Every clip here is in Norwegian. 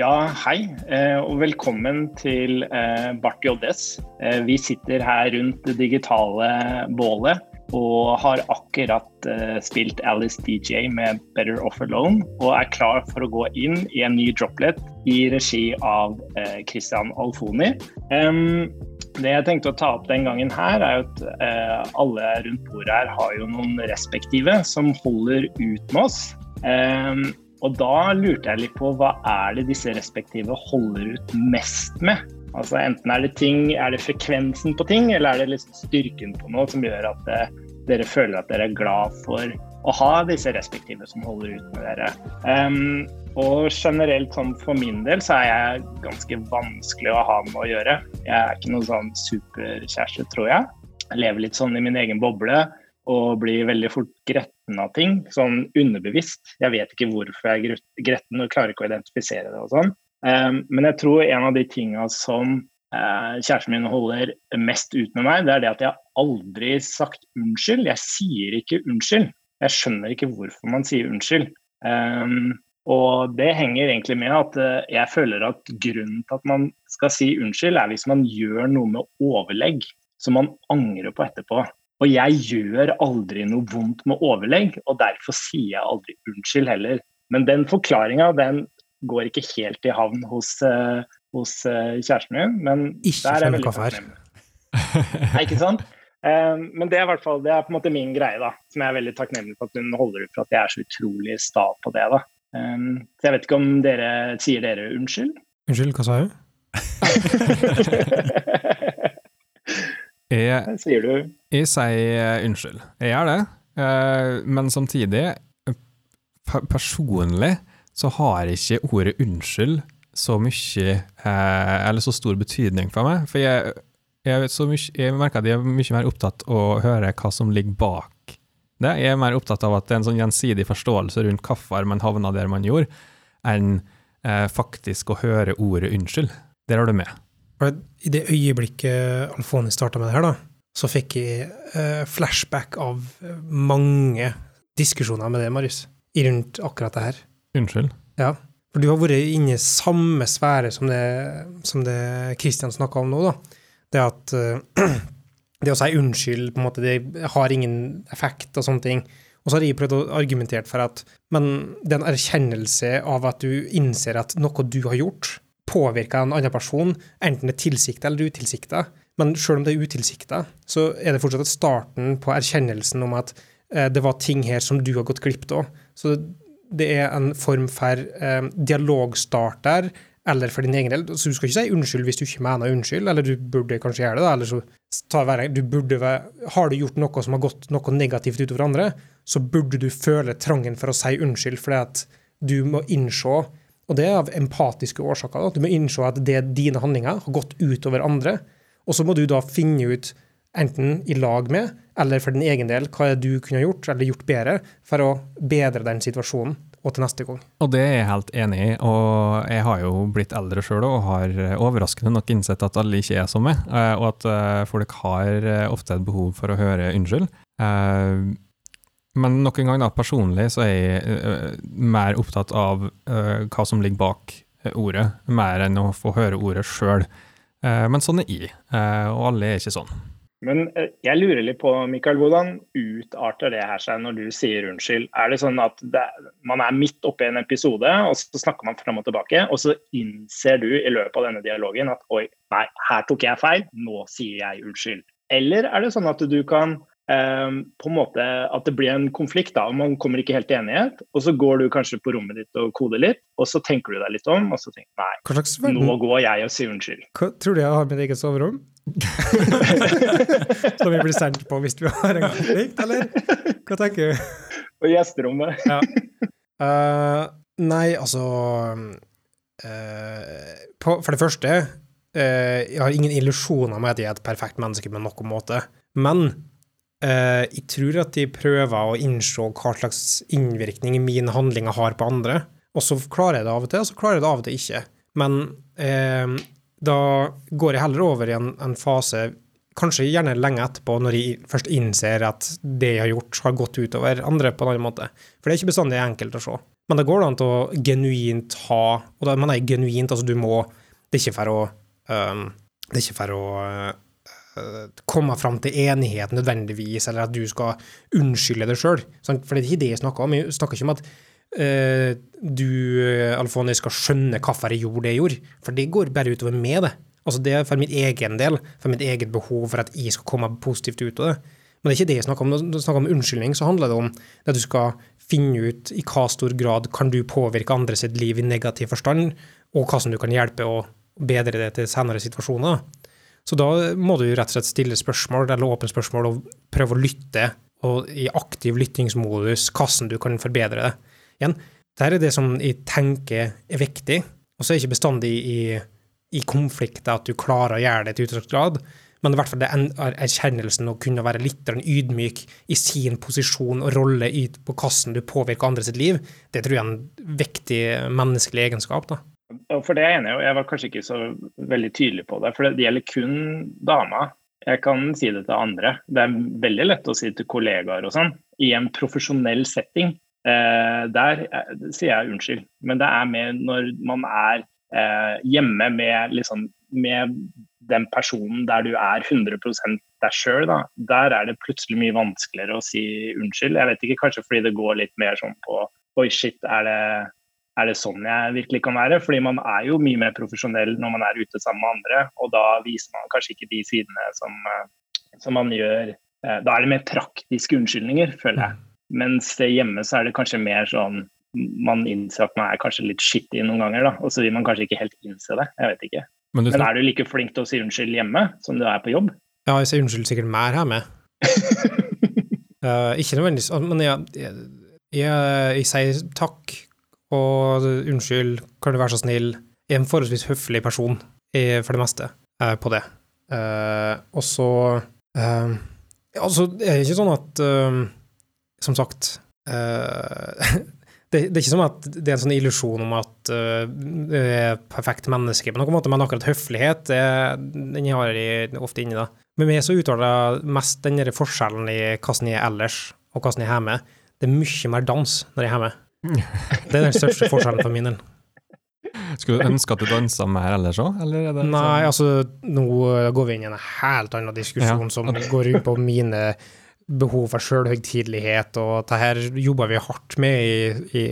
Ja, hei, eh, og velkommen til eh, Bart JS. Eh, vi sitter her rundt det digitale bålet og har akkurat spilt Alice DJ med Better Off Alone og er klar for å gå inn i en ny droplet i regi av Christian Alfoni. Det jeg tenkte å ta opp den gangen her, er at alle rundt bordet her har jo noen respektive som holder ut med oss. Og da lurte jeg litt på hva er det disse respektive holder ut mest med? Altså Enten er det ting, er det frekvensen på ting, eller er det liksom styrken på noe som gjør at det, eh, dere føler at dere er glad for å ha disse respektive som holder ut med dere. Um, og generelt sånn for min del så er jeg ganske vanskelig å ha med å gjøre. Jeg er ikke noen sånn superkjæreste, tror jeg. Jeg lever litt sånn i min egen boble og blir veldig fort gretten av ting, sånn underbevisst. Jeg vet ikke hvorfor jeg er gretten og klarer ikke å identifisere det og sånn. Um, men jeg tror en av de tinga som uh, kjæresten min holder mest ut med meg, det er det at jeg aldri sagt unnskyld. Jeg sier ikke unnskyld. Jeg skjønner ikke hvorfor man sier unnskyld. Um, og det henger egentlig med at uh, jeg føler at grunnen til at man skal si unnskyld, er hvis man gjør noe med overlegg som man angrer på etterpå. Og jeg gjør aldri noe vondt med overlegg, og derfor sier jeg aldri unnskyld heller. Men den forklaringa den går ikke helt i havn hos, uh, hos uh, kjæresten min. Men ikke der er jeg veldig takknemlig. Nei, ikke sant? Um, men det er, hvert fall, det er på en måte min greie, da, som jeg er veldig takknemlig for at hun holder ut for at jeg er så utrolig sta på det. da. Så jeg vet ikke om dere sier dere unnskyld? Unnskyld, hva sa hun? Jeg, sier du? Jeg sier unnskyld. Jeg gjør det. Uh, men samtidig, personlig, så har ikke ordet unnskyld så mye uh, Eller så stor betydning for meg. For jeg, jeg, mye, jeg, merker at jeg er mye mer opptatt av å høre hva som ligger bak det. Jeg er mer opptatt av at det er en sånn gjensidig forståelse rundt hvorfor man havna der man gjorde, enn faktisk å høre ordet unnskyld. Der har du med. I det øyeblikket Alfoni starta med det her, da, så fikk jeg eh, flashback av mange diskusjoner med det, Marius, rundt akkurat det her. Unnskyld? Ja. For du har vært inne i samme sfære som det, som det Christian snakka om nå, da. Det at uh, det å si unnskyld, på en måte, det har ingen effekt og sånne ting. Og så har jeg prøvd å argumentere for at men det er en erkjennelse av at du innser at noe du har gjort, påvirker en annen person, enten det er tilsikta eller utilsikta. Men selv om det er utilsikta, så er det fortsatt starten på erkjennelsen om at eh, det var ting her som du har gått glipp av. Så det er en form for eh, dialogstarter, eller for din egen del. Så du skal ikke si unnskyld hvis du ikke mener unnskyld, eller du burde kanskje gjøre det, da, eller så være, du burde være, Har du gjort noe som har gått noe negativt utover andre, så burde du føle trangen for å si unnskyld, fordi at du må innse og det er av empatiske årsaker. Du må innse at det, dine handlinger har gått utover andre. Og så må du da finne ut, enten i lag med, eller for din egen del, hva du kunne gjort eller gjort bedre for å bedre den situasjonen og til neste gang. Og det er jeg helt enig i, og jeg har jo blitt eldre sjøl og har overraskende nok innsett at alle ikke er som meg, eh, og at eh, folk har eh, ofte et behov for å høre unnskyld. Men nok en gang, da, personlig så er jeg uh, mer opptatt av uh, hva som ligger bak ordet, mer enn å få høre ordet sjøl. Uh, men sånn er jeg, og alle er ikke sånn. Men jeg lurer litt på, Mikael, hvordan utarter det her seg når du sier unnskyld? Er det sånn at det, man er midt oppe i en episode, og så snakker man fram og tilbake, og så innser du i løpet av denne dialogen at oi, nei, her tok jeg feil, nå sier jeg unnskyld. Eller er det sånn at du kan på en måte at det blir en konflikt, da, og man kommer ikke helt til enighet. Og så går du kanskje på rommet ditt og koder litt, og så tenker du deg litt om, og så tenker du nei, nå går jeg og sier unnskyld. Hva tror du jeg har mitt eget soverom? Som vi blir sendt på hvis vi har en konflikt, eller? Hva tenker du? Og gjesterommet. ja. Uh, nei, altså uh, på, For det første, uh, jeg har ingen illusjoner om at jeg er et perfekt menneske på noen måte. Men Uh, jeg tror at de prøver å innse hva slags innvirkning mine handlinger har på andre. Og så klarer jeg det av og til, og så klarer jeg det av og til ikke. Men uh, da går jeg heller over i en, en, fase, kanskje gjerne lenge etterpå, når jeg først innser at det jeg har gjort, har gått utover andre på en annen måte. For det er ikke bestandig enkelt å se. Men det går an til å genuint ha Og da mener jeg genuint, altså du må Det er ikke for å um, Det er ikke for å komme fram til enighet nødvendigvis, eller at du skal unnskylde deg sjøl. For det er ikke det jeg snakker om. Jeg snakker ikke om at uh, du, Alfoni, skal skjønne hvorfor jeg gjorde det jeg gjorde, for det går bare utover meg, det. Altså Det er for min egen del, for mitt eget behov for at jeg skal komme positivt ut av det. Men det er ikke det jeg snakker om. Når du snakker om unnskyldning, så handler det om at du skal finne ut i hva stor grad kan du påvirke andre sitt liv i negativ forstand, og hva som du kan hjelpe å bedre det til senere situasjoner. Så da må du rett og slett stille spørsmål, eller åpne spørsmål, og prøve å lytte, og i aktiv lyttingsmodus, hvordan du kan forbedre det. Igjen, dette er det som jeg tenker er viktig, og så er det ikke bestandig i, i konflikter at du klarer å gjøre det til utstrakt men i hvert fall det erkjennelsen å kunne være litt ydmyk i sin posisjon og rolle på hvordan du påvirker andre sitt liv, det tror jeg er en viktig menneskelig egenskap. da. For det er jeg enig i, jeg var kanskje ikke så veldig tydelig på det. For det gjelder kun damer. Jeg kan si det til andre. Det er veldig lett å si til kollegaer og sånn. I en profesjonell setting, eh, der eh, sier jeg unnskyld. Men det er med når man er eh, hjemme med, liksom, med den personen der du er 100% deg sjøl, der er det plutselig mye vanskeligere å si unnskyld. Jeg vet ikke, kanskje fordi det går litt mer sånn på Oi, shit, er det, er det sånn jeg virkelig kan være? Fordi man er jo mye mer profesjonell når man er ute sammen med andre, og da viser man kanskje ikke de sidene som, eh, som man gjør eh, Da er det mer praktiske unnskyldninger, føler jeg. Mens hjemme så er det kanskje mer sånn man innser at man er kanskje litt skittig noen ganger, da. Og så vil man kanskje ikke helt innse det. Jeg vet ikke. Men, Men, er du like flink til å si unnskyld hjemme som du er på jobb? Ja, jeg sier unnskyld sikkert mer hjemme. uh, ikke nødvendigvis Men jeg, jeg, jeg, jeg, sier takk og unnskyld, kan du være så snill. Jeg er en forholdsvis høflig person for det meste uh, på det. Uh, og så Altså, det er ikke sånn at Som sagt det, det, er ikke som at det er en sånn illusjon om at uh, du er et perfekt menneske på noen måte, men akkurat høflighet, det, den har jeg ofte inni, da. Men meg så uttaler jeg mest den forskjellen i hvordan jeg er ellers, og hvordan jeg er hjemme. Det er mye mer dans når jeg er hjemme. Det er den største forskjellen for min del. Skulle du ønske at du dansa mer ellers òg, eller? Nei, sånn? altså nå går vi inn i en helt annen diskusjon ja. som går ut på mine behov for sjølhøytidelighet, og det her jobber vi hardt med i, i,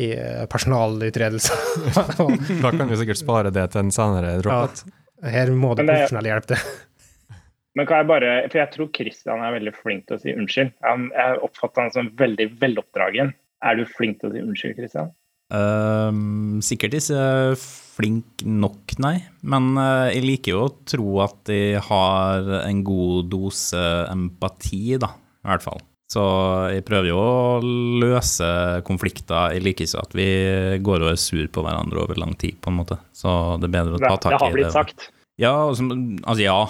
i personalutredelser. da kan vi sikkert spare det til en senere drop Ja, her må det profesjonell hjelp til. Men kan jeg bare, for jeg tror Kristian er veldig flink til å si unnskyld. Jeg oppfatter han som veldig veloppdragen. Er du flink til å si unnskyld, Kristian? Uh, sikkert ikke flink nok, nei. Men uh, jeg liker jo å tro at jeg har en god dose empati, da, i hvert fall. Så jeg prøver jo å løse konflikter. Jeg liker ikke at vi går og er sur på hverandre over lang tid, på en måte. Så det er bedre å ta tak i det. Det har blitt sagt. Ja, altså, ja.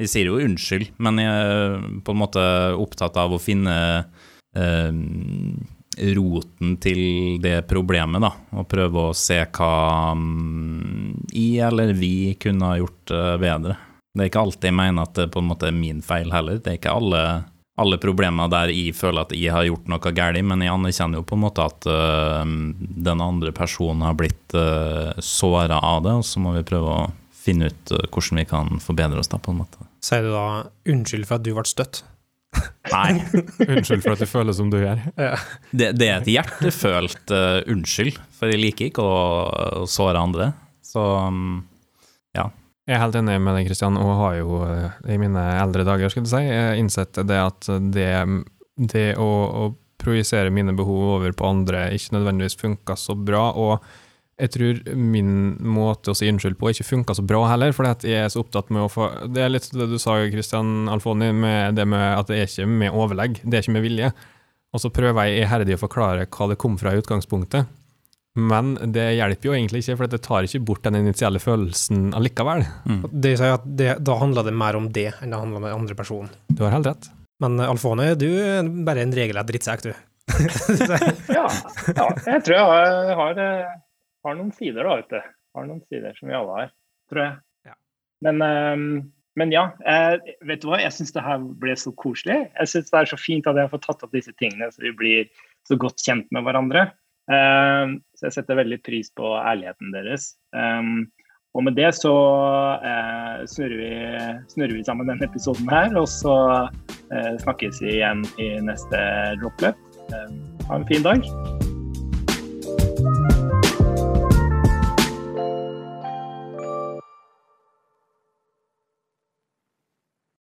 Jeg sier jo unnskyld, men jeg er på en måte opptatt av å finne uh, roten til det problemet, da, og prøve å se hva um, i eller vi kunne ha gjort uh, bedre. Det er ikke alltid jeg mener at det på en måte er min feil heller. Det er ikke alle, alle problemer der jeg føler at jeg har gjort noe galt, men jeg anerkjenner jo på en måte at uh, den andre personen har blitt uh, såra av det, og så må vi prøve å finne ut hvordan vi kan forbedre oss da, på en måte. Sier du da unnskyld for at du ble støtt? Nei. unnskyld for at du føler som du gjør. Ja. Det, det, er et hjertefølt uh, unnskyld, for jeg liker ikke å, å såre andre. Så um, ja. Jeg er helt enig med deg, Kristian, og har jo uh, i mine eldre dager skulle jeg si, innsett det at det, det å, å projisere mine behov over på andre ikke nødvendigvis funka så bra. og jeg tror min måte å si unnskyld på ikke funka så bra heller, fordi at jeg er så opptatt med å få Det er litt det du sa, Kristian Alfoni, med det med at det er ikke med overlegg, det er ikke med vilje. Og så prøver jeg iherdig å forklare hva det kom fra i utgangspunktet. Men det hjelper jo egentlig ikke, for det tar ikke bort den initielle følelsen allikevel. Mm. Det sier at det, Da handler det mer om det enn det handler om den andre personen. Du har helt rett. Men Alfoni, du er bare en regelrett drittsekk, du. ja, ja, jeg tror jeg har, har har noen sider, da, vet du. Har noen sider som vi alle har, tror jeg. Ja. Men, um, men, ja. Jeg, vet du hva, jeg syns det her ble så koselig. Jeg syns det er så fint at jeg har fått tatt opp disse tingene, så vi blir så godt kjent med hverandre. Um, så jeg setter veldig pris på ærligheten deres. Um, og med det så eh, snurrer, vi, snurrer, vi, sammen denne episoden her, og så eh, snakkes vi igjen i neste droppløp. Eh, ha en fin dag.